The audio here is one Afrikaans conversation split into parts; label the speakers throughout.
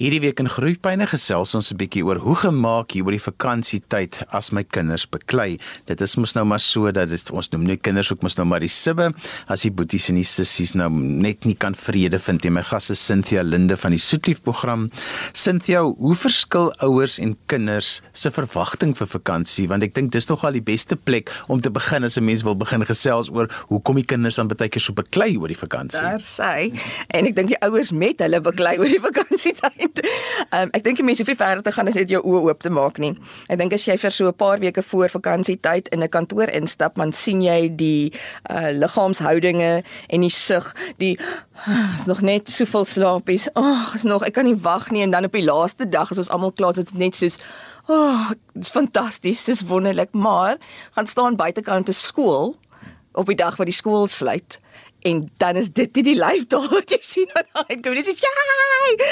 Speaker 1: Hierdie week in Groepyne gesels ons 'n bietjie oor hoe gemaak hier oor die vakansietyd as my kinders beklei. Dit is mos nou maar so dat dit ons noem nie kinders ook mos nou maar die sibbe as die boeties en die sissies nou net nie kan vrede vind nie. My gas is Cynthia Linde van die Soetlief program. Cynthia, hoe verskil ouers en kinders se verwagting vir vakansie? Want ek dink dis nog al die beste plek om te begin as 'n mens wil begin gesels oor hoe kom die kinders dan baie keer so beklei oor die vakansie.
Speaker 2: Daar sê en ek dink die ouers met hulle beklei oor die vakansietyd net. Um, ek dink die mense hoef nie verder te gaan as net jou oë oop te maak nie. Ek dink as jy vir so 'n paar weke voor vakansietyd in 'n kantoor instap, dan sien jy die uh, liggaamshoudinge en die sug, die is nog net soveel slaapies. Ag, oh, is nog, ek kan nie wag nie en dan op die laaste dag as ons almal klaar is, dit net soos Ag, oh, dit is fantasties, dit is wonderlik, maar gaan staan buitekant te skool op die dag wat die skool sluit en dan is dit nie die lyf daar wat jy sien wat daai kom dis ja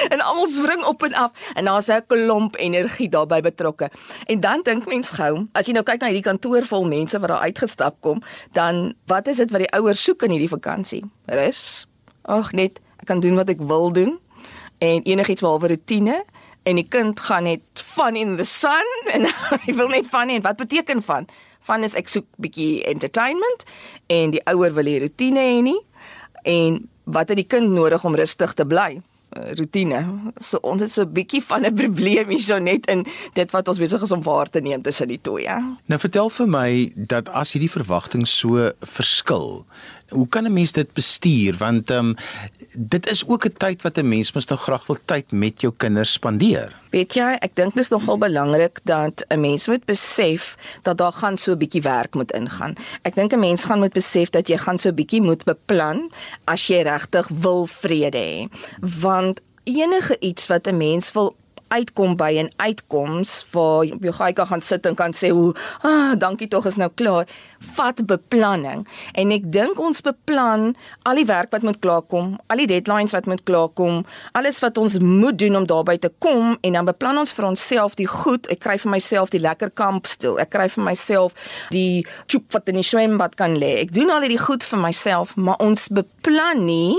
Speaker 2: en almal spring op en af. En daar's 'n klomp energie daarbey betrokke. En dan dink mens gou as jy nou kyk na hierdie kantoor vol mense wat daar uitgestap kom dan wat is dit wat die ouers soek in hierdie vakansie? Rus. Ag net ek kan doen wat ek wil doen. En enigiets behalwe rotine en die kind gaan net fun in the sun. En hy wil net fun en wat beteken fun van is ek soek bietjie entertainment en die ouer wil hê rotine hê nie en wat het die kind nodig om rustig te bly? Uh, rotine. So ons het so 'n bietjie van 'n probleem hierso net in dit wat ons besig is om waar te neem tussen die twee.
Speaker 1: Nou vertel vir my dat as hierdie verwagtinge so verskil, hoe kan 'n mens dit bestuur want ehm um, dit is ook 'n tyd wat 'n mens mos nou graag wil tyd met jou kinders spandeer.
Speaker 2: Weet jy, ek dink dit is nogal belangrik dat 'n mens moet besef dat daar gaan so 'n bietjie werk moet ingaan. Ek dink 'n mens gaan moet besef dat jy gaan so 'n bietjie moet beplan as jy regtig wil vrede hê. Want enige iets wat 'n mens wil uitkom by 'n uitkoms waar jy gaan gaan sit en kan sê hoe ah dankie tog is nou klaar. Vat beplanning. En ek dink ons beplan al die werk wat moet klaarkom al die deadlines wat moet klaarkom alles wat ons moet doen om daarby te kom en dan beplan ons vir onsself die goed. Ek kry vir myself die lekker kampstoel. Ek kry vir myself die choop wat in die swembad kan lê. Ek doen al hierdie goed vir myself maar ons beplan nie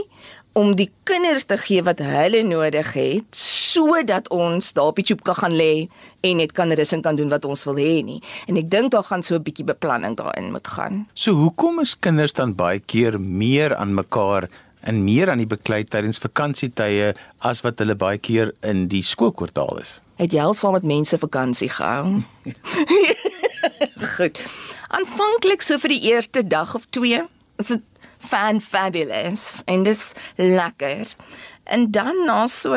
Speaker 2: om die kinders te gee wat hulle nodig het sodat ons daar op die tjoep kan gaan lê en net kan rus en kan doen wat ons wil hê nie. En ek dink daar gaan so 'n bietjie beplanning daarin moet gaan.
Speaker 1: So hoekom is kinders dan baie keer meer aan mekaar en meer aan die beklei tydens vakansietye as wat hulle baie keer in die skoolkwartaal is?
Speaker 2: Het jy al saam met mense vakansie gehou? Goed. Aanvanklik so vir die eerste dag of twee, is dit fan fabulous en dis lekker. En dan na so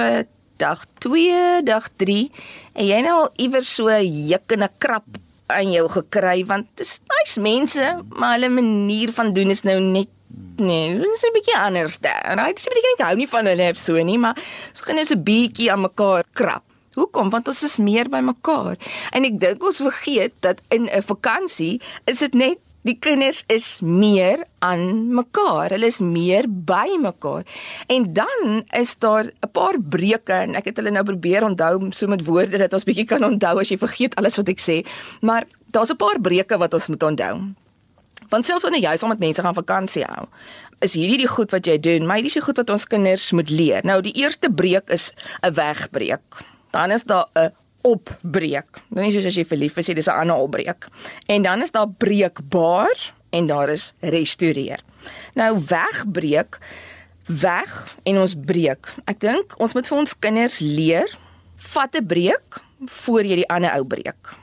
Speaker 2: dag 2, dag 3, en jy nou iewers so juk en 'n krap aan jou gekry want dit is nice mense, maar hulle manier van doen is nou net nee, dit is 'n bietjie anders daar. Right? Dis 'n bietjie ek hou nie van hulle so nie, maar ons begin net so 'n bietjie aan mekaar krap. Hoekom? Want ons is meer by mekaar. En ek dink ons vergeet dat in 'n vakansie is dit net Die kinders is meer aan mekaar. Hulle is meer by mekaar. En dan is daar 'n paar breuke en ek het hulle nou probeer onthou so met woorde dat ons bietjie kan onthou as jy vergeet alles wat ek sê. Maar daar's 'n paar breuke wat ons moet onthou. Want selfs wanneer jy saam met mense gaan vakansie hou, is hierdie die goed wat jy doen, maar hierdie is die goed wat ons kinders moet leer. Nou die eerste breuk is 'n wegbreek. Dan is daar 'n opbreek. Dan is soos as jy verlief is, dis 'n ander opbreek. En dan is daar breekbaar en daar is restoreer. Nou wegbreek weg en ons breek. Ek dink ons moet vir ons kinders leer vat 'n breek voor jy die ander ou breek.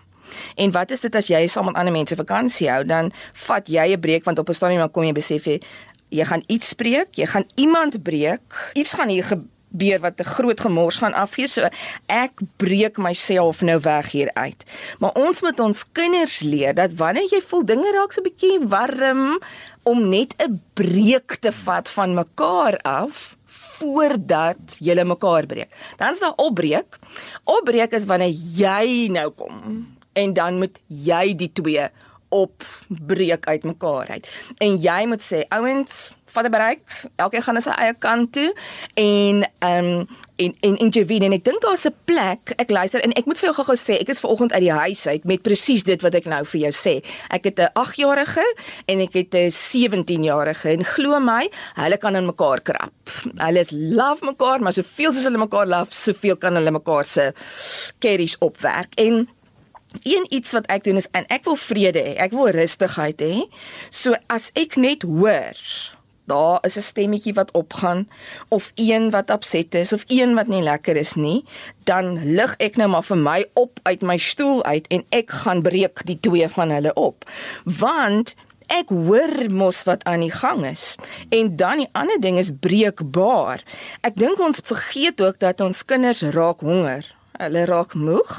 Speaker 2: En wat is dit as jy saam met ander mense vakansie hou, dan vat jy 'n breek want op 'n stadium kom jy besef jy, jy gaan iets breek, jy gaan iemand breek, iets gaan hier gebeur beer wat 'n groot gemors gaan afgee. So ek breek myself nou weg hier uit. Maar ons moet ons kinders leer dat wanneer jy voel dinge raak so 'n bietjie warm om net 'n breek te vat van mekaar af voordat jy mekaar breek. Dan is daar opbreek. Opbreek is wanneer jy nou kom en dan moet jy die twee op breek uit mekaar uit. En jy moet sê, ouens, vat 'n bereik. Elkeen gaan na sy eie kant toe en ehm um, en en en Javine en ek dink daar's 'n plek. Ek luister en ek moet vir jou gou-gou sê, ek is ver oggend uit die huis uit met presies dit wat ek nou vir jou sê. Ek het 'n 8-jarige en ek het 'n 17-jarige en glo my, hulle kan in mekaar krap. Hulle is love mekaar, maar soveel soos hulle mekaar love, soveel kan hulle mekaar se carries opwerk. En Een iets wat ek doen is en ek wil vrede hê. Ek wil rustigheid hê. So as ek net hoor daar is 'n stemmetjie wat opgaan of een wat opset is of een wat nie lekker is nie, dan lig ek nou maar vir my op uit my stoel uit en ek gaan breek die twee van hulle op. Want ek hoor mos wat aan die gang is. En dan die ander ding is breekbaar. Ek dink ons vergeet ook dat ons kinders raak honger. Hulle raak moeg.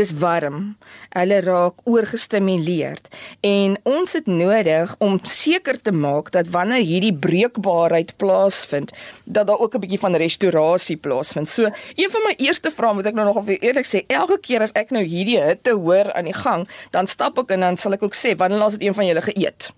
Speaker 2: Dis warm. Hulle raak oorgestimuleerd en ons het nodig om seker te maak dat wanneer hierdie breekbaarheid plaasvind, dat daar ook 'n bietjie van restaurasie plaasvind. So, een van my eerste vrae moet ek nou nogal vir eerlik sê, elke keer as ek nou hierdie hitte hoor aan die gang, dan stap ek en dan sal ek ook sê, wanneer laas het een van julle geëet?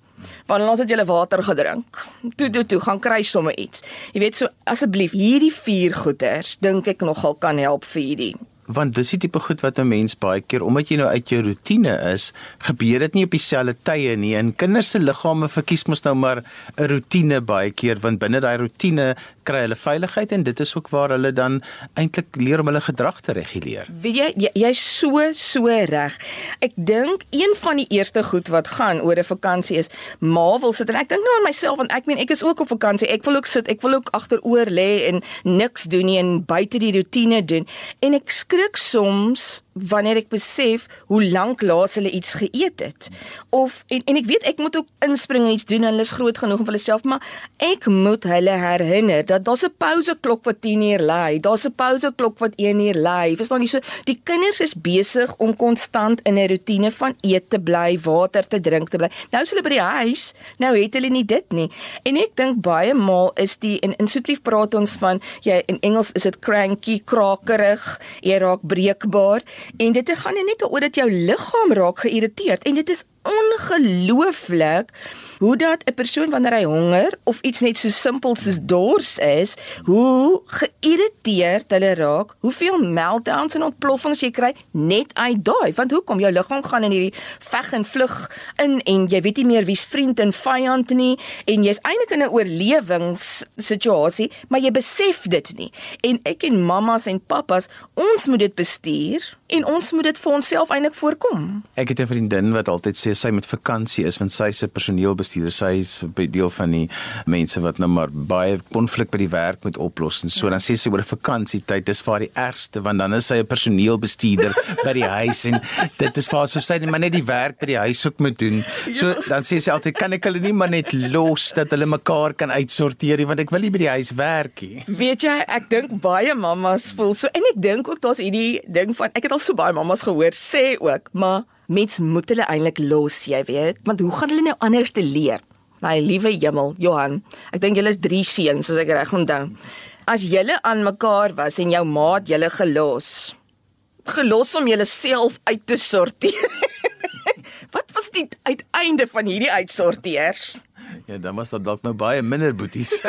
Speaker 2: Wanneer laas het julle water gedrink? Toe toe toe, gaan kry sommer iets. Jy weet so asseblief, hierdie vier goeders dink ek nogal kan help vir hierdie
Speaker 1: want dis die tipe goed wat 'n mens baie keer omdat jy nou uit jou rotine is, gebeur dit nie op dieselfde tye nie. En kinders se liggame verkies mos nou maar 'n rotine baie keer want binne daai rotine kry hulle veiligheid en dit is ook waar hulle dan eintlik leer om hulle gedrag te reguleer.
Speaker 2: Weet jy jy's jy so so reg. Ek dink een van die eerste goed wat gaan oor 'n vakansie is ma wil sit en ek dink nou aan myself want ek meen ek is ook op vakansie. Ek wil ook sit, ek wil ook agteroor lê en niks doen nie en buite die rotine doen. En ek skrik soms wanneer ek besef hoe lank laas hulle iets geëet het. Of en en ek weet ek moet ook inspring en iets doen en hulle is groot genoeg om vir hulle self, maar ek moet hulle herinner dat daar's 'n pauseklok wat 10 uur lui. Daar's 'n pauseklok wat 1 uur lui. Verstaan jy so? Die kinders is besig om konstant in 'n rotine van eet te bly, water te drink te bly. Nou is hulle by die huis. Nou het hulle nie dit nie. En ek dink baie maal is die in in Soetlief praat ons van jy in Engels is dit cranky, krakerig, jy raak breekbaar en dit gaan net oor dat jou liggaam raak geïrriteerd en dit is ongelooflik hoe dat 'n persoon wanneer hy honger of iets net so simpel soos dors is, hoe geïrriteerd hulle raak, hoeveel meltdowns en ontploffings jy kry net uit daai. Want hoekom jou liggaam gaan in hierdie veg en vlug in en jy weet nie meer wie's vriend en vyand nie en jy's eintlik in 'n oorlewingssituasie, maar jy besef dit nie. En ek en mammas en pappas, ons moet dit bestuur en ons moet dit vir onsself eintlik voorkom.
Speaker 1: Ek het 'n vriendin wat altyd sê sy met vakansie is want sy se personeelbestuurder sy is by deel van die mense wat nou maar baie konflik by die werk moet oplos en so ja. dan sê sy oor 'n vakansietyd dis vir die ergste want dan is sy 'n personeelbestuurder by die huis en dit is vir so sy net maar net die werk by die huis ook moet doen. So ja. dan sê sy altyd kan ek hulle nie maar net los dat hulle mekaar kan uitsorteer nie want ek wil nie by die huis werk nie.
Speaker 2: Weet jy ek dink baie mammas voel so en ek dink ook daar's hierdie ding van ek het al so baie mammas gehoor sê ook, maar mens moet hulle eintlik los, jy weet, want hoe gaan hulle nou anders te leer? My liewe hemel, Johan, ek dink julle is 3 seuns as ek reg onthou. As julle aan mekaar was en jou maat julle gelos, gelos om julleself uit te sorteer. Wat was die uiteinde van hierdie uitsorteer?
Speaker 1: Ja, dan was dit dalk nou baie minder boeties.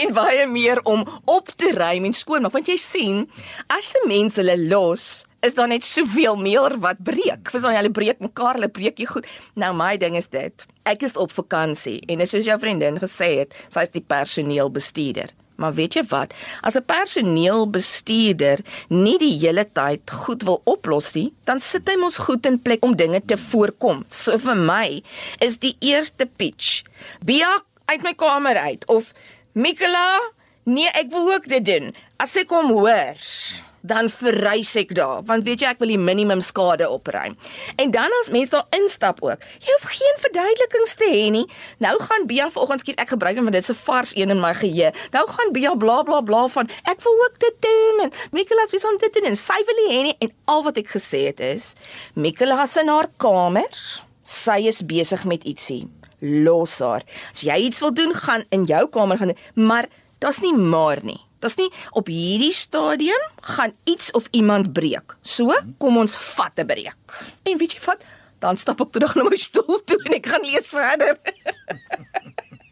Speaker 2: en baie meer om op te ruim en skoon want jy sien as 'n mens hulle los is daar net soveel meer wat breek. Verstaan jy, hulle breek mekaar, hulle breek jy goed. Nou my ding is dit. Ek is op vakansie en soos jou vriendin gesê het, sy is die personeelbestuurder. Maar weet jy wat? As 'n personeelbestuurder nie die hele tyd goed wil oplos nie, dan sit hy mos goed in plek om dinge te voorkom. So vir my is die eerste pitch: "Bia uit my kamer uit" of Mikela, nee, ek wil ook dit doen. As ek hom hoor, dan verrys ek daar, want weet jy ek wil die minimum skade opruim. En dan as mense daar instap ook, jy hoef geen verduidelikings te hê nie. Nou gaan Bia vanoggend skiet ek gebruik hom want dit is 'n vars een in my geheue. Nou gaan Bia bla bla bla van ek wil ook dit doen. En Mikela sê om dit doen. Sy wil nie hê nie en al wat ek gesê het is Mikela se in haar kamer. Sy is besig met ietsie los haar. As jy iets wil doen, gaan in jou kamer gaan doen, maar daar's nie maar nie. Dit's nie op hierdie stadium gaan iets of iemand breek. So, kom ons vat 'n breek. En weet jy wat? dan stap ek terug na my stoel toe en ek gaan lees verder.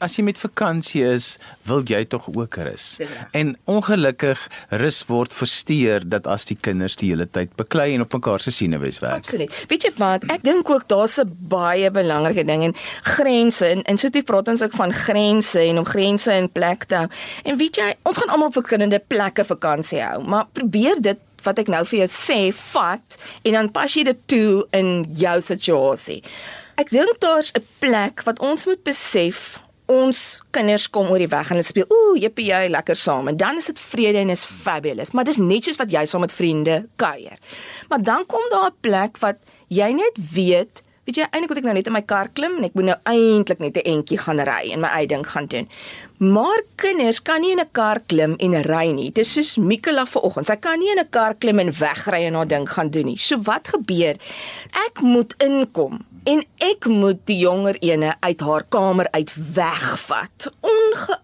Speaker 1: As jy met vakansie is, wil jy tog ook rus. En ongelukkig rus word versteur dat as die kinders die hele tyd beklei en op mekaar se senuwees werk.
Speaker 2: Absoluut. Weet jy wat? Ek dink ook daar's 'n baie belangrike ding en grense en in Sotie praat ons ook van grense en om grense in plek te hou. En weet jy, ons gaan almal op verskillende plekke vakansie hou, maar probeer dit wat ek nou vir jou sê, vat en dan pas jy dit toe in jou situasie. Ek dink daar's 'n plek wat ons moet besef ons kinders kom oor die weg en hulle speel ooh jippie jy lekker saam. En dan is dit vrede en is fabulous. Maar dis net soos wat jy saam met vriende kuier. Maar dan kom daar 'n plek wat jy net weet weet jy eintlik moet ek nou net in my kar klim en ek moet nou eintlik net 'n entjie gaan ry en my eie ding gaan doen. Maar kinders kan nie in 'n kar klim en ry nie. Dis soos Mikela vanoggend. Sy kan nie in 'n kar klim en wegry en haar ding gaan doen nie. So wat gebeur? Ek moet inkom en ek moet die jonger ene uit haar kamer uit wegvat ongeag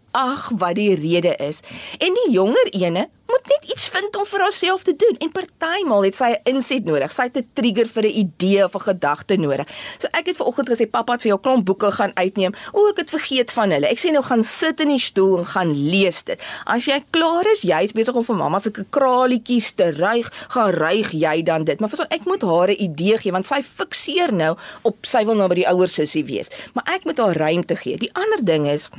Speaker 2: wat die rede is. En die jonger ene moet net iets vind om vir haarself te doen. En partymal het sy 'n inset nodig. Sy het 'n trigger vir 'n idee of 'n gedagte nodig. So ek het vanoggend gesê pappa het vir jou klomp boeke gaan uitneem. O ek het vergeet van hulle. Ek sê nou gaan sit in die stoel en gaan lees dit. As jy klaar is jy's besig om vir mamma se kralietjies te ruig gaan ruig jy dan dit. Maar verstaan ek moet haar 'n idee gee want sy fikseer nou op sy wil nou by die ouer sussie wees. Maar ek moet haar ruimte gee. Die ander ding is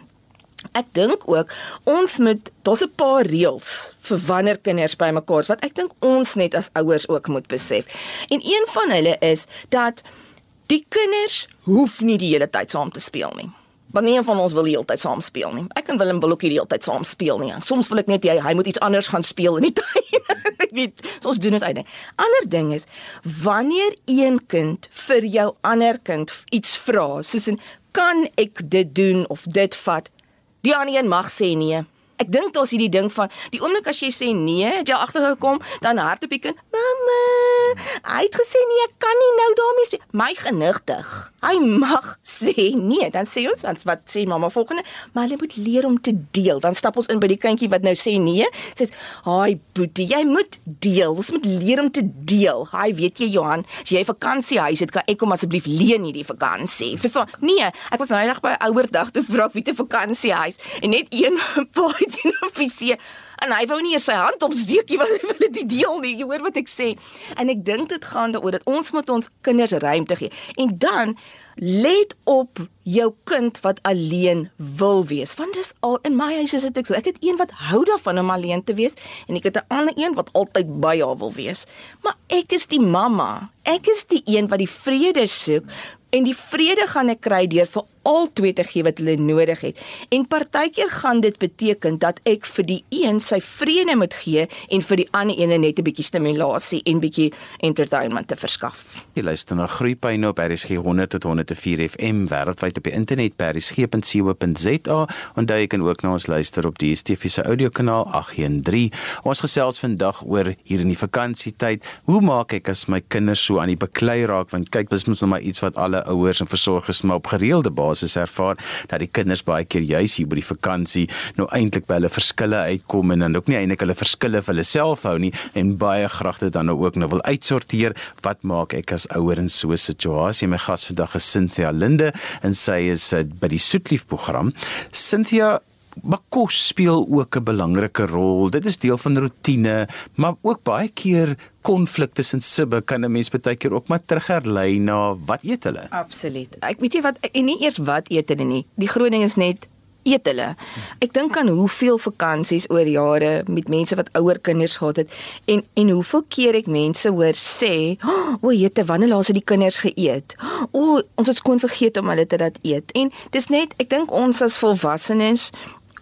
Speaker 2: Ek dink ook ons moet daar's 'n paar reëls vir wanneer kinders bymekaar is wat ek dink ons net as ouers ook moet besef. En een van hulle is dat die kinders hoef nie die hele tyd saam te speel nie. Want nie een van ons wil die hele tyd saam speel nie. Ek en Willem wil ook nie die hele tyd saam speel nie. Soms wil ek net hy, hy moet iets anders gaan speel in die tuin. ek weet, so ons doen dit uit. Ander ding is wanneer een kind vir jou ander kind iets vra, soos in kan ek dit doen of dit vat? Die ander een mag sê nee. Ek dink daar's hierdie ding van die oomblik as jy sê nee, het jy agtergekom, dan hardop die kind, "Mamma, hy het gesê nee, ek kan nie nou daarmee speel." My genigtig. Hy mag sê nee, dan sê ons dan wat sê mamma volgende, maar jy moet leer om te deel. Dan stap ons in by die kindjie wat nou sê nee, sê, "Haai boetie, jy moet deel. Ons moet leer om te deel." Haai, weet jy Johan, as jy vakansiehuis het, kan ek kom asseblief leen hierdie vakansie. Verstaan? Nee, ek was nou eendag by ouerdag te vra wie te vakansiehuis en net een paai teen 'n offisie en hy wou nie eers sy hand opsteek nie want hy wil dit deel nie. Jy hoor wat ek sê. En ek dink dit gaan daaroor dat ons moet ons kinders ruimte gee. En dan let op jou kind wat alleen wil wees. Want dis al in my huis is dit ek so. Ek het een wat hou daarvan om alleen te wees en ek het 'n ander een wat altyd by haar wil wees. Maar ek is die mamma. Ek is die een wat die vrede soek en die vrede gaan ek kry deur vir al twee te gee wat hulle nodig het. En partykeer gaan dit beteken dat ek vir die een sy vrede moet gee en vir die ander een net 'n bietjie stimulasie en bietjie entertainment te verskaf.
Speaker 1: Jy luister na Groepyne op RSG 100 tot 104 FM wêreldwyd op die internet by rsg.co.za en jy kan ook na ons luister op die DSTV se audiokanaal 813. Ons gesels vandag oor hier in die vakansietyd. Hoe maak ek as my kinders so aan die beklei raak want kyk dis mos nog maar iets wat alle ouers en versorgers maar op gereelde basis ervaar dat die kinders baie keer juis hier by die vakansie nou eintlik by hulle verskille uitkom en dan ook nie eintlik hulle verskille vir hulle self hou nie en baie graag dit dan nou ook nou wil uitsorteer. Wat maak ek as ouer in so 'n situasie? My gas vandag is Cynthia Linde en sy is uh, by die Soetlief program. Cynthia Maar kos speel ook 'n belangrike rol. Dit is deel van rotine, maar ook baie keer konflik tussen sibbe kan 'n mens baie keer ook maar terugherlei na wat eet hulle.
Speaker 2: Absoluut. Ek weet jy wat en nie eers wat eet hulle nie. Die groot ding is net eet hulle. Ek dink aan hoeveel vakansies oor jare met mense wat ouer kinders gehad het en en hoeveel keer ek mense hoor sê, "O, oh, jette, wanneer laas het die kinders geëet? O, oh, ons het skoon vergeet om hulle te laat eet." En dis net, ek dink ons as volwassenes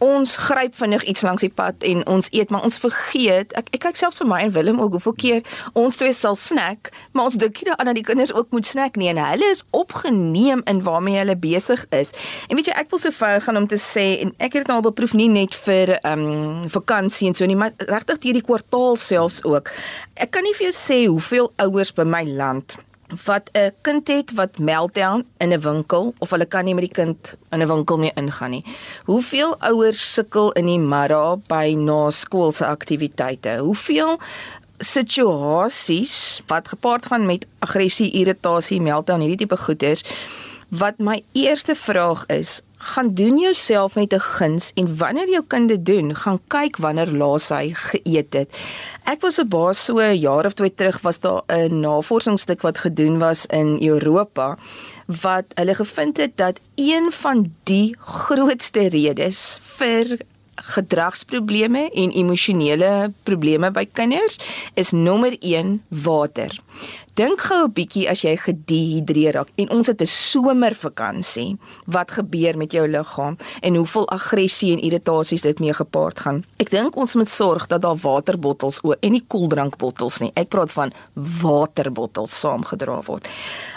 Speaker 2: ons gryp vinnig iets langs die pad en ons eet maar ons vergeet ek ek kyk selfs vir my en Willem ook hoeveel keer ons twee sal snack maar ons dink nie daaraan dat die kinders ook moet snack nie en hulle is opgeneem in waarmee hulle besig is. En weet jy ek wil so ver gaan om te sê en ek het dit nou al beproef nie net vir ehm um, vakansie en so nie maar regtig hierdie kwartaal selfs ook. Ek kan nie vir jou sê hoeveel ouers by my land wat 'n kind het wat meltdown in 'n winkel of hulle kan nie met die kind in 'n winkel meer ingaan nie. Hoeveel ouers sukkel in die middag by na skoolse aktiwiteite? Hoeveel situasies wat gepaard gaan met aggressie, irritasie, meltdown, hierdie tipe goeders wat my eerste vraag is, gaan doen jouself met 'n guns en wanneer jou kind dit doen, gaan kyk wanneer laas hy geëet het. Ek was op baas so 'n jaar of twee terug was daar 'n navorsingsstuk wat gedoen was in Europa wat hulle gevind het dat een van die grootste redes vir gedragsprobleme en emosionele probleme by kinders is nommer 1 water. Dink gou 'n bietjie as jy gedehidreer raak en ons het 'n somervakansie. Wat gebeur met jou liggaam en hoeveel aggressie en irritasies dit mee gepaard gaan? Ek dink ons moet sorg dat daar waterbottels o en nie koeldrankbottels nie. Ek praat van waterbottels saamgedra word.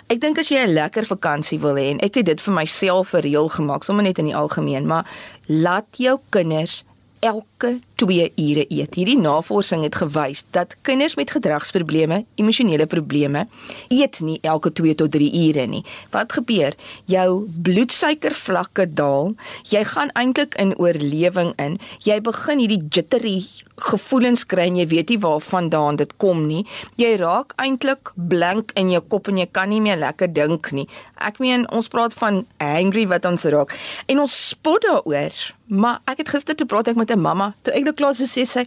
Speaker 2: Ek dink as jy 'n lekker vakansie wil hê en ek het dit vir myself vir reël gemaak, sommer net in die algemeen, maar laat jou kinders elke 2 ure eet. Hierdie navorsing het gewys dat kinders met gedragsprobleme, emosionele probleme, eet nie elke 2 tot 3 ure nie. Wat gebeur? Jou bloedsuikervlakke daal. Jy gaan eintlik in oorlewing in. Jy begin hierdie jittery gevoelens kry en jy weet nie waarvandaan dit kom nie. Jy raak eintlik blank in jou kop en jy kan nie meer lekker dink nie. Ek meen ons praat van angry wat ons raak en ons spot daaroor. Maar ek het gister te praat ek met 'n mamma. Toe ek nou klaar so sê sy,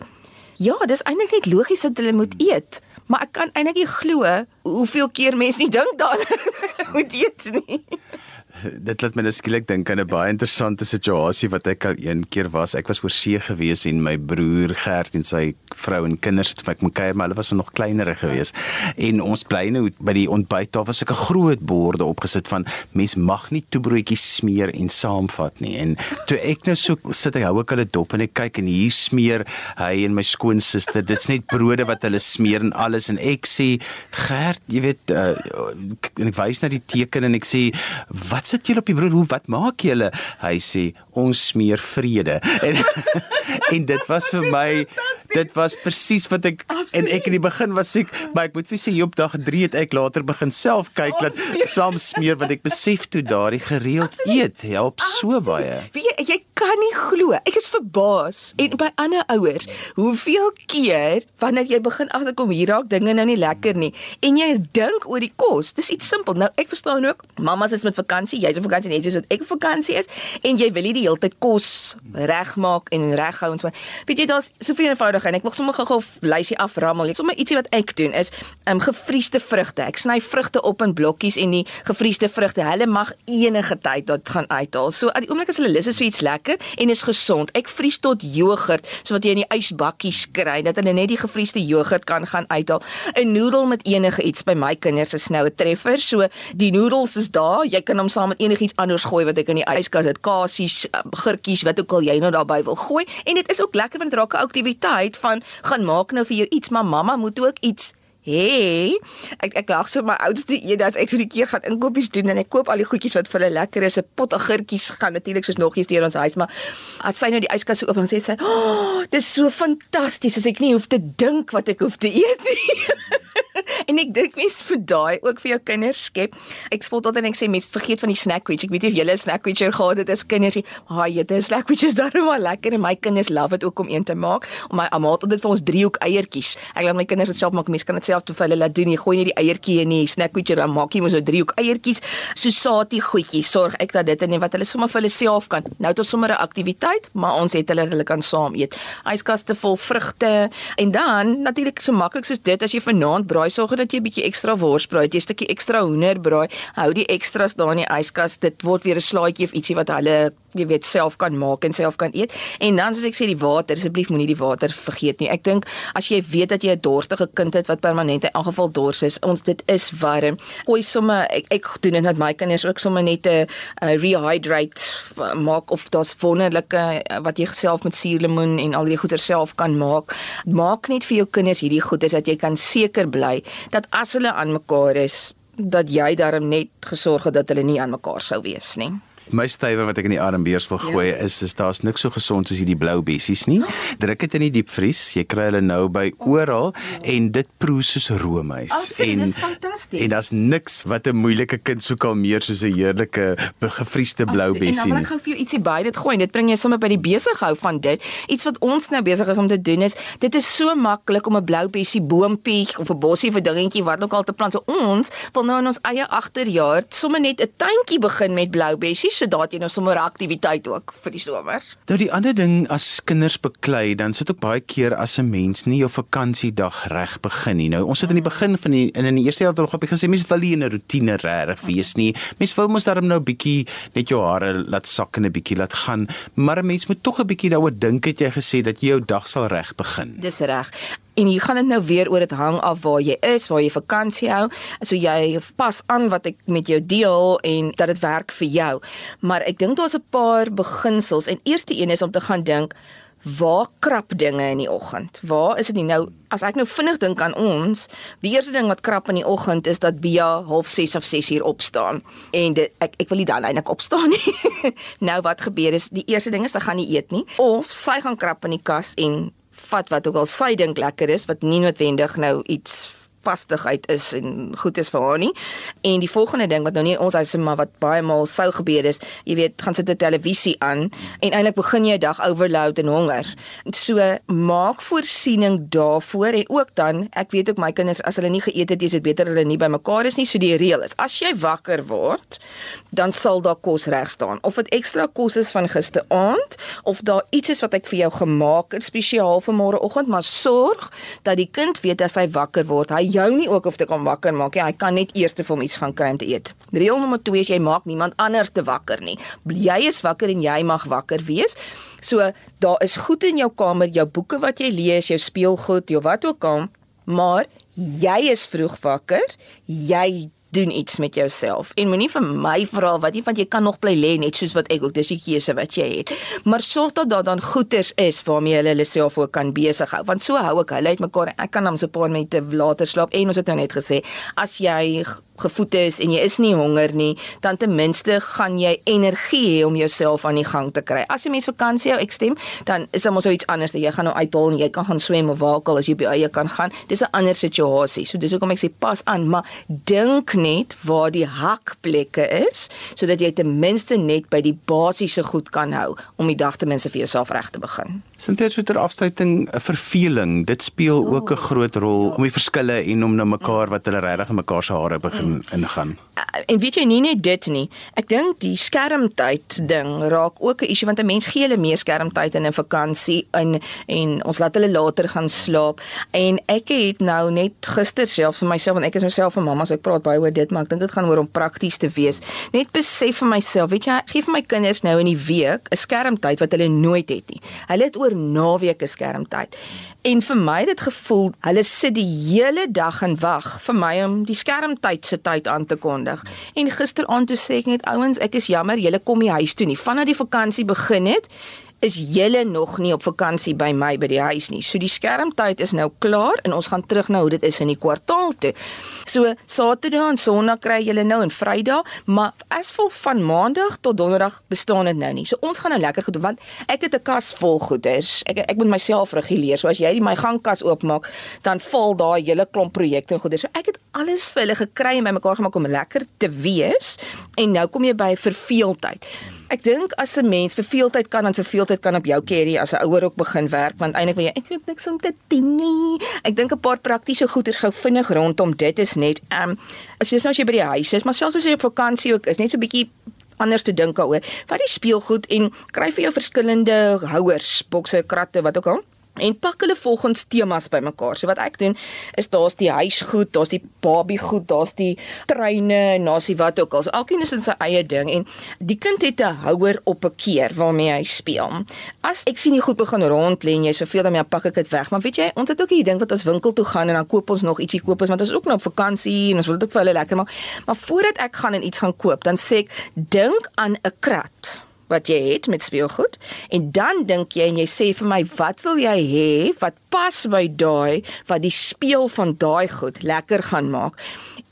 Speaker 2: "Ja, dis eintlik net logies dat hulle moet eet." Maar ek kan eintlik nie glo hoeveel keer mense nie dink daaraan moet eet nie
Speaker 1: dit laat my nou skielik dink aan 'n baie interessante situasie wat ek al een keer was. Ek was oor see gewees en my broer Gert en sy vrou en kinders het vir my kuier, maar hulle was nog kleinerer gewees. En ons bly nou by die ontbyttafel, sulke groot borde opgesit van mens mag nie toebroodjies smeer en saamvat nie. En toe ek nou so sit ek hou ek hulle dop en ek kyk en hier smeer hy en my skoonsister. Dit's net brode wat hulle smeer en alles en ek sê Gert, jy weet uh, en ek wys na die teken en ek sê sit julle op die brood? Hoe wat maak julle? Hy sê ons smeer vrede. En en dit was vir my dit was presies wat ek Absoluut. en ek in die begin was ek maar ek moet vir sê op dag 3 het ek later begin self kyk dat saam smeer want ek besef toe daardie gereeld eet help so baie.
Speaker 2: Wie jy, jy kan nie glo. Ek is verbaas en by ander ouers, hoeveel keer wanneer jy begin agterkom hier raak dinge nou nie lekker nie en jy dink oor die kos. Dis iets simpel. Nou ek verstaan ook, mamas is met vakansie, jy's op vakansie net soos ek op vakansie is en jy wil nie die hele tyd kos regmaak en reghou en so. Weet jy daar's soveel eenvoudig en ek wil sommer gou-gou lysie aframmel. Ek sommer ietsie wat ek doen is um gevriesde vrugte. Ek sny vrugte op in blokkies en die gevriesde vrugte, hulle mag enige tyd dit gaan uithaal. So aan die oomblik as hulle lus is vir iets lekker en is gesond. Ek vries tot jogurt so wat jy in die ysbakkies kry dat hulle net die gevriesde jogurt kan gaan uithaal. 'n Noedel met enige iets by my kinders is nou 'n treffer. So die noedels is daar. Jy kan hom saam met enigiets anders gooi wat ek in die yskas het. Kasies, gurkies, wat ook al jy nou daarbey wil gooi. En dit is ook lekker want dit raak 'n aktiwiteit van gaan maak nou vir jou iets, maar mamma moet ook iets Hey, ek ek lag so my oudste een as ek so die keer gaan inkopies doen en ek koop al die goedjies wat vir hulle lekker is, 'n pot agurtjies gaan natuurlik soos noggies deur ons huis, maar as sy nou die yskas oop en sê sy, "O, oh, dis so fantasties as ek nie hoef te dink wat ek hoef te eet nie." en ek dink mens vir daai ook vir jou kinders skep. Ek spot altyd en ek sê mens vergeet van die snack witch. Ek weet nie of julle 'n snack witch gehad het as kinders nie. Haai, dit is snack witch is darem maar lekker en my kinders love dit ook om een te maak. Om my ouma het dit vir ons driehoek eiertjies. Ek laat my kinders dit self maak. Mens kan dit self toe vir hulle laat doen. Jy gooi net die eiertjie in die snack witch en maak jy mos so driehoek eiertjies. So saatie goedjies. Sorg ek dat dit in wat hulle sommer vir hulle self kan. Nou het ons sommer 'n aktiwiteit, maar ons het hulle hulle kan saam eet. Yskaste vol vrugte en dan natuurlik so maklik soos dit as jy vanaand braai sorg dat jy 'n bietjie ekstra worsbraai, jy 'n stukkie ekstra hoenderbraai, hou die ekstras daar in die yskas. Dit word weer 'n slaaitjie of ietsie wat hulle jy weet self kan maak en self kan eet. En dan soos ek sê die water, asseblief moenie die water vergeet nie. Ek dink as jy weet dat jy 'n dorstige kind het wat permanent in geval dors is, ons dit is warm. Gooi sommer ek, ek doen dit met my kinders ook sommer net 'n rehydrate maak of daar's wonderlike wat jy self met suurlemoen en al die goeie self kan maak. Maak net vir jou kinders hierdie goeie dat jy kan seker bly dat as hulle aan mekaar is, dat jy daarom net gesorg het dat hulle nie aan mekaar sou wees nie.
Speaker 1: My stywe wat ek in die armbeers wil gooi ja. is is daar's niks so gesond soos hierdie blou bessies nie. Druk dit in die diepvries. Jy kry hulle nou by oral en dit proe soos roomys.
Speaker 2: Oh, en dis fantasties.
Speaker 1: En daar's niks wat 'n moeilike kind sou kalmeer soos 'n heerlike gevriesde blou bessie nie.
Speaker 2: En dan wil ek gou vir jou ietsie by dit gooi. Dit bring jy sommer by die besig hou van dit. Iets wat ons nou besig is om te doen is dit is so maklik om 'n blou bessie boompie of 'n bossie vir dingetjie wat ook al te plant. So ons wil nou in ons eie agterjaard sommer net 'n tuintjie begin met blou bessies sodat jy nou sommer 'n aktiwiteit ook vir die somer.
Speaker 1: Nou die ander ding as kinders beklei, dan sit ook baie keer as 'n mens nie jou vakansiedag reg begin nie. Nou ons sit in die begin van die in in die eerste jaar nog op gesê mense wil nie in 'n rotine reg wees nie. Mense wil mos daarom nou 'n bietjie net jou hare laat sak en 'n bietjie laat gaan, maar 'n mens moet tog 'n bietjie daaroor dink het jy gesê dat jy jou dag sal reg begin.
Speaker 2: Dis reg. En jy gaan dit nou weer oor dit hang af waar jy is, waar jy vakansie hou. So jy pas aan wat ek met jou deel en dat dit werk vir jou. Maar ek dink daar's 'n paar beginsels en eerste een is om te gaan dink waar krap dinge in die oggend? Waar is dit nie nou as ek nou vinnig dink aan ons, die eerste ding wat krap in die oggend is dat Bia half 6 of 6 uur opstaan en dit ek ek wil nie dan eintlik opstaan nie. nou wat gebeur is die eerste ding is sy gaan nie eet nie of sy gaan krap in die kas en vat wat ook al sy dink lekker is wat nie noodwendig nou iets vastigheid is en goed is vir haar nie. En die volgende ding wat nou nie ons huis maar wat baie maal sou gebeur is, jy weet, gaan sit 'n televisie aan en eintlik begin jy 'n dag overload en honger. So maak voorsiening daarvoor en ook dan, ek weet ook my kinders as hulle nie geëet het, is dit beter hulle nie bymekaar is nie. So die reël is, as jy wakker word, dan sal daar kos reg staan. Of dit ekstra kos is van gisteraand of daar iets is wat ek vir jou gemaak het spesiaal vir môreoggend, maar sorg dat die kind weet as hy wakker word, hy jou nie ook of te kom wakker maak nie. Hy kan net eers te hom iets gaan kry om te eet. Reël nommer 2 is jy maak niemand anders te wakker nie. Jy is wakker en jy mag wakker wees. So daar is goed in jou kamer, jou boeke wat jy lees, jou speelgoed, jou wat ook al, maar jy is vroeg wakker. Jy doen iets met jouself. En moenie vir my vra wat nie want jy kan nog bly lê net soos wat ek ook dis die keuse wat jy het. Maar sorg dat daar dan goeders is waarmee hulle hulle self ook kan besig hou. Want so hou ek hulle uitmekaar. Ek kan hom so 'n paar minute later slaap en ons het nou net gesê as jy gevoed is en jy is nie honger nie, dan ten minste gaan jy energie hê om jouself aan die gang te kry. As jy mens vakansie hou, ek stem, dan is dit mos iets anders jy gaan nou uithaal en jy kan gaan swem of waar ook al as jy by eie kan gaan. Dis 'n ander situasie. So dis hoekom ek sê pas aan, maar dink net waar die hakplekke is sodat jy ten minste net by die basiese goed kan hou om die dag ten minste vir jouself reg te begin.
Speaker 1: Sinter so ter afsluiting, 'n verveling, dit speel ook 'n groot rol om die verskille en om na mekaar wat hulle regtig in mekaar se hare begin ingaan.
Speaker 2: Uh, en weet jy nie net dit nie. Ek dink die skermtyd ding raak ook 'n issue want 'n mens gee hulle meer skermtyd in 'n vakansie in en ons laat hulle later gaan slaap. En ek het nou net gister self vir myself want ek is myself 'n mamma so ek praat baie oor dit maar ek dink dit gaan oor om prakties te wees. Net besef vir myself, weet jy, gee vir my kinders nou in die week 'n skermtyd wat hulle nooit het nie. Hulle het oor naweke skermtyd. En vir my het dit gevoel hulle sit die hele dag en wag vir my om die skermtyd se tyd aan te kondig. En gisteraand toe sê ek net ouens, ek is jammer, julle kom nie huis toe nie. Vanaf die vakansie begin het, is julle nog nie op vakansie by my by die huis nie. So die skermtyd is nou klaar en ons gaan terug na hoe dit is in die kwartaal toe. So Saterdag en Sondag kry julle nou en Vrydag, maar as vol van Maandag tot Donderdag bestaan dit nou nie. So ons gaan nou lekker goed want ek het 'n kas vol goeders. Ek ek moet myself reguleer. So as jy my gangkas oopmaak, dan val daai hele klomp projekte en goeders. So ek het alles vir hulle gekry en bymekaar gemaak om lekker te wees. En nou kom jy by verveeldheid. Ek dink as 'n mens verveeldheid kan dan verveeldheid kan op jou carry as 'n ouer ook begin werk want eintlik wil jy ek het niks om te doen nie. Ek dink 'n paar praktiese goeders gou vinnig rondom dit is net ehm um, as jy nou as jy by die huis is, maar selfs as jy op vakansie ook is, net so 'n bietjie anders te dink daaroor. Vat die speelgoed en kry vir jou verskillende houers, bokse, kratte, wat ook al en pak hulle volgens temas bymekaar. So wat ek doen is daar's die huisgoed, daar's die babiegoed, daar's die treine en daar's die wat ook al. So elkeen is in sy eie ding en die kind het 'n houer op 'n keer waarmee hy speel. As ek sien jy goed begin rond lê en jy's verveel daarmee, pak ek dit weg. Maar weet jy, ons het ook hierdie ding wat ons winkel toe gaan en dan koop ons nog ietsie koop ons want ons is ook nou op vakansie en ons wil dit ook vir hulle lekker maak. Maar voordat ek gaan en iets gaan koop, dan sê ek dink aan 'n krat wat jy het met speelgoed. En dan dink jy en jy sê vir my wat wil jy hê wat pas by daai wat die speel van daai goed lekker gaan maak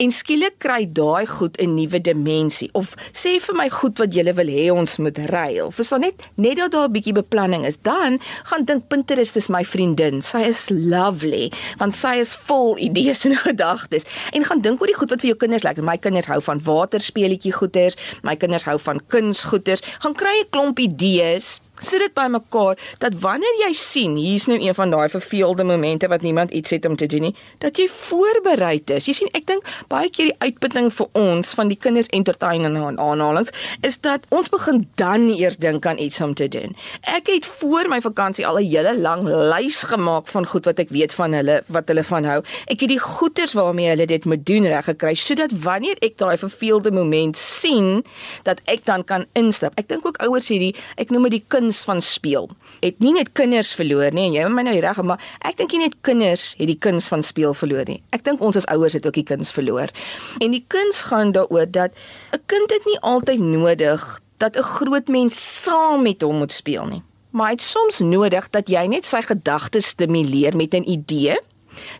Speaker 2: En skielik kry daai goed 'n nuwe dimensie of sê vir my goed wat jy wil hê ons moet ruil. Verstaan net net dat daar 'n bietjie beplanning is. Dan gaan dink Pinterest is my vriendin. Sy is lovely want sy is vol idees en gedagtes. En gaan dink oor die goed wat vir jou kinders lekker. My kinders hou van waterspeletjie goeters, my kinders hou van kunsgoeters. Gaan kry 'n klomp idees sit dit bymekaar dat wanneer jy sien hier's nou een van daai verveelde momente wat niemand iets het om te doen nie dat jy voorberei is. Jy sien ek dink baie keer die uitputting vir ons van die kinders entertaining en aanhalings is dat ons begin dan eers dink aan iets om te doen. Ek het voor my vakansie al 'n hele lang lys gemaak van goed wat ek weet van hulle wat hulle van hou. Ek het die goeders waarmee hulle dit moet doen reg gekry sodat wanneer ek daai verveelde moment sien dat ek dan kan instap. Ek dink ook ouers hierdie ek noem dit die kind kuns van speel. Het nie net kinders verloor nie en jy moet my nou reg maar ek dink nie net kinders het die kuns van speel verloor nie. Ek dink ons as ouers het ook die kuns verloor. En die kuns gaan daaroor dat 'n kind dit nie altyd nodig dat 'n groot mens saam met hom moet speel nie. Maar dit soms nodig dat jy net sy gedagtes stimuleer met 'n idee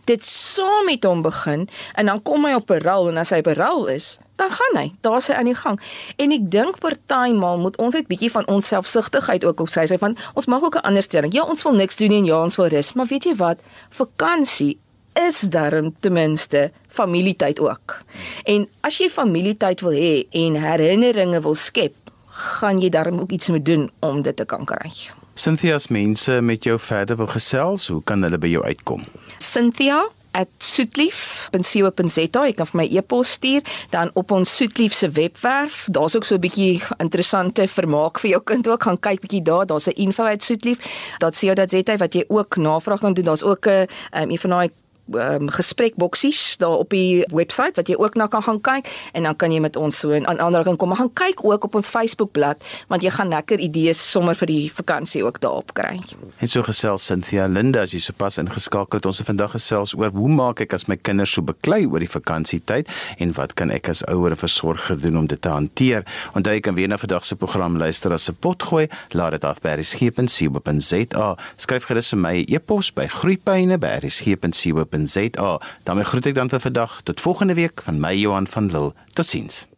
Speaker 2: dit saam met hom begin en dan kom hy op 'n rol en as hy op 'n rol is, dan gaan hy. Daar's hy aan die gang. En ek dink partymal moet ons net bietjie van ons selfsugtigheid ook op sy sy van ons mag ook 'n ander stelling. Ja, ons wil niks doen en ja, ons wil rus, maar weet jy wat? Vakansie is darm ten minste familietyd ook. En as jy familietyd wil hê en herinneringe wil skep, gaan jy darm ook iets moet doen om dit te kan kry.
Speaker 1: Cynthia's mense met jou verder wil gesels, hoe kan hulle by jou uitkom?
Speaker 2: Cynthia @soetlief.co.za jy kan vir my e-pos stuur. Dan op ons soetlief se webwerf daar's ook so 'n bietjie interessante vermaak vir jou kind ook. Gaan kyk bietjie daar. Daar's 'n info@soetlief.co.za wat jy ook navraag kan doen. Daar's ook 'n um, een van daai um, gesprekboksies daar op die webwerf wat jy ook na kan gaan kyk en dan kan jy met ons so in aanraking kom. Maar gaan kyk ook op ons Facebookblad want jy gaan lekker idees sommer vir die vakansie ook daarop kry.
Speaker 1: En so gesels Cynthia Linda as jy sopas ingeskakel het. Ons het vandag gesels oor hoe maak ek as my kinders so beklei oor die vakansietyd en wat kan ek as ouer en versorger doen om dit te hanteer? Onthou jy kan weer na vandag se program luister as 'n potgooi. Laat dit af by resgep.co.za. Skryf gerus vir my e-pos by groeipyne@resgep.co.za www.rsg.co.za. daarmee groet ek dan vir vandag tot volgende week van my Johan van Lille. Totsiens.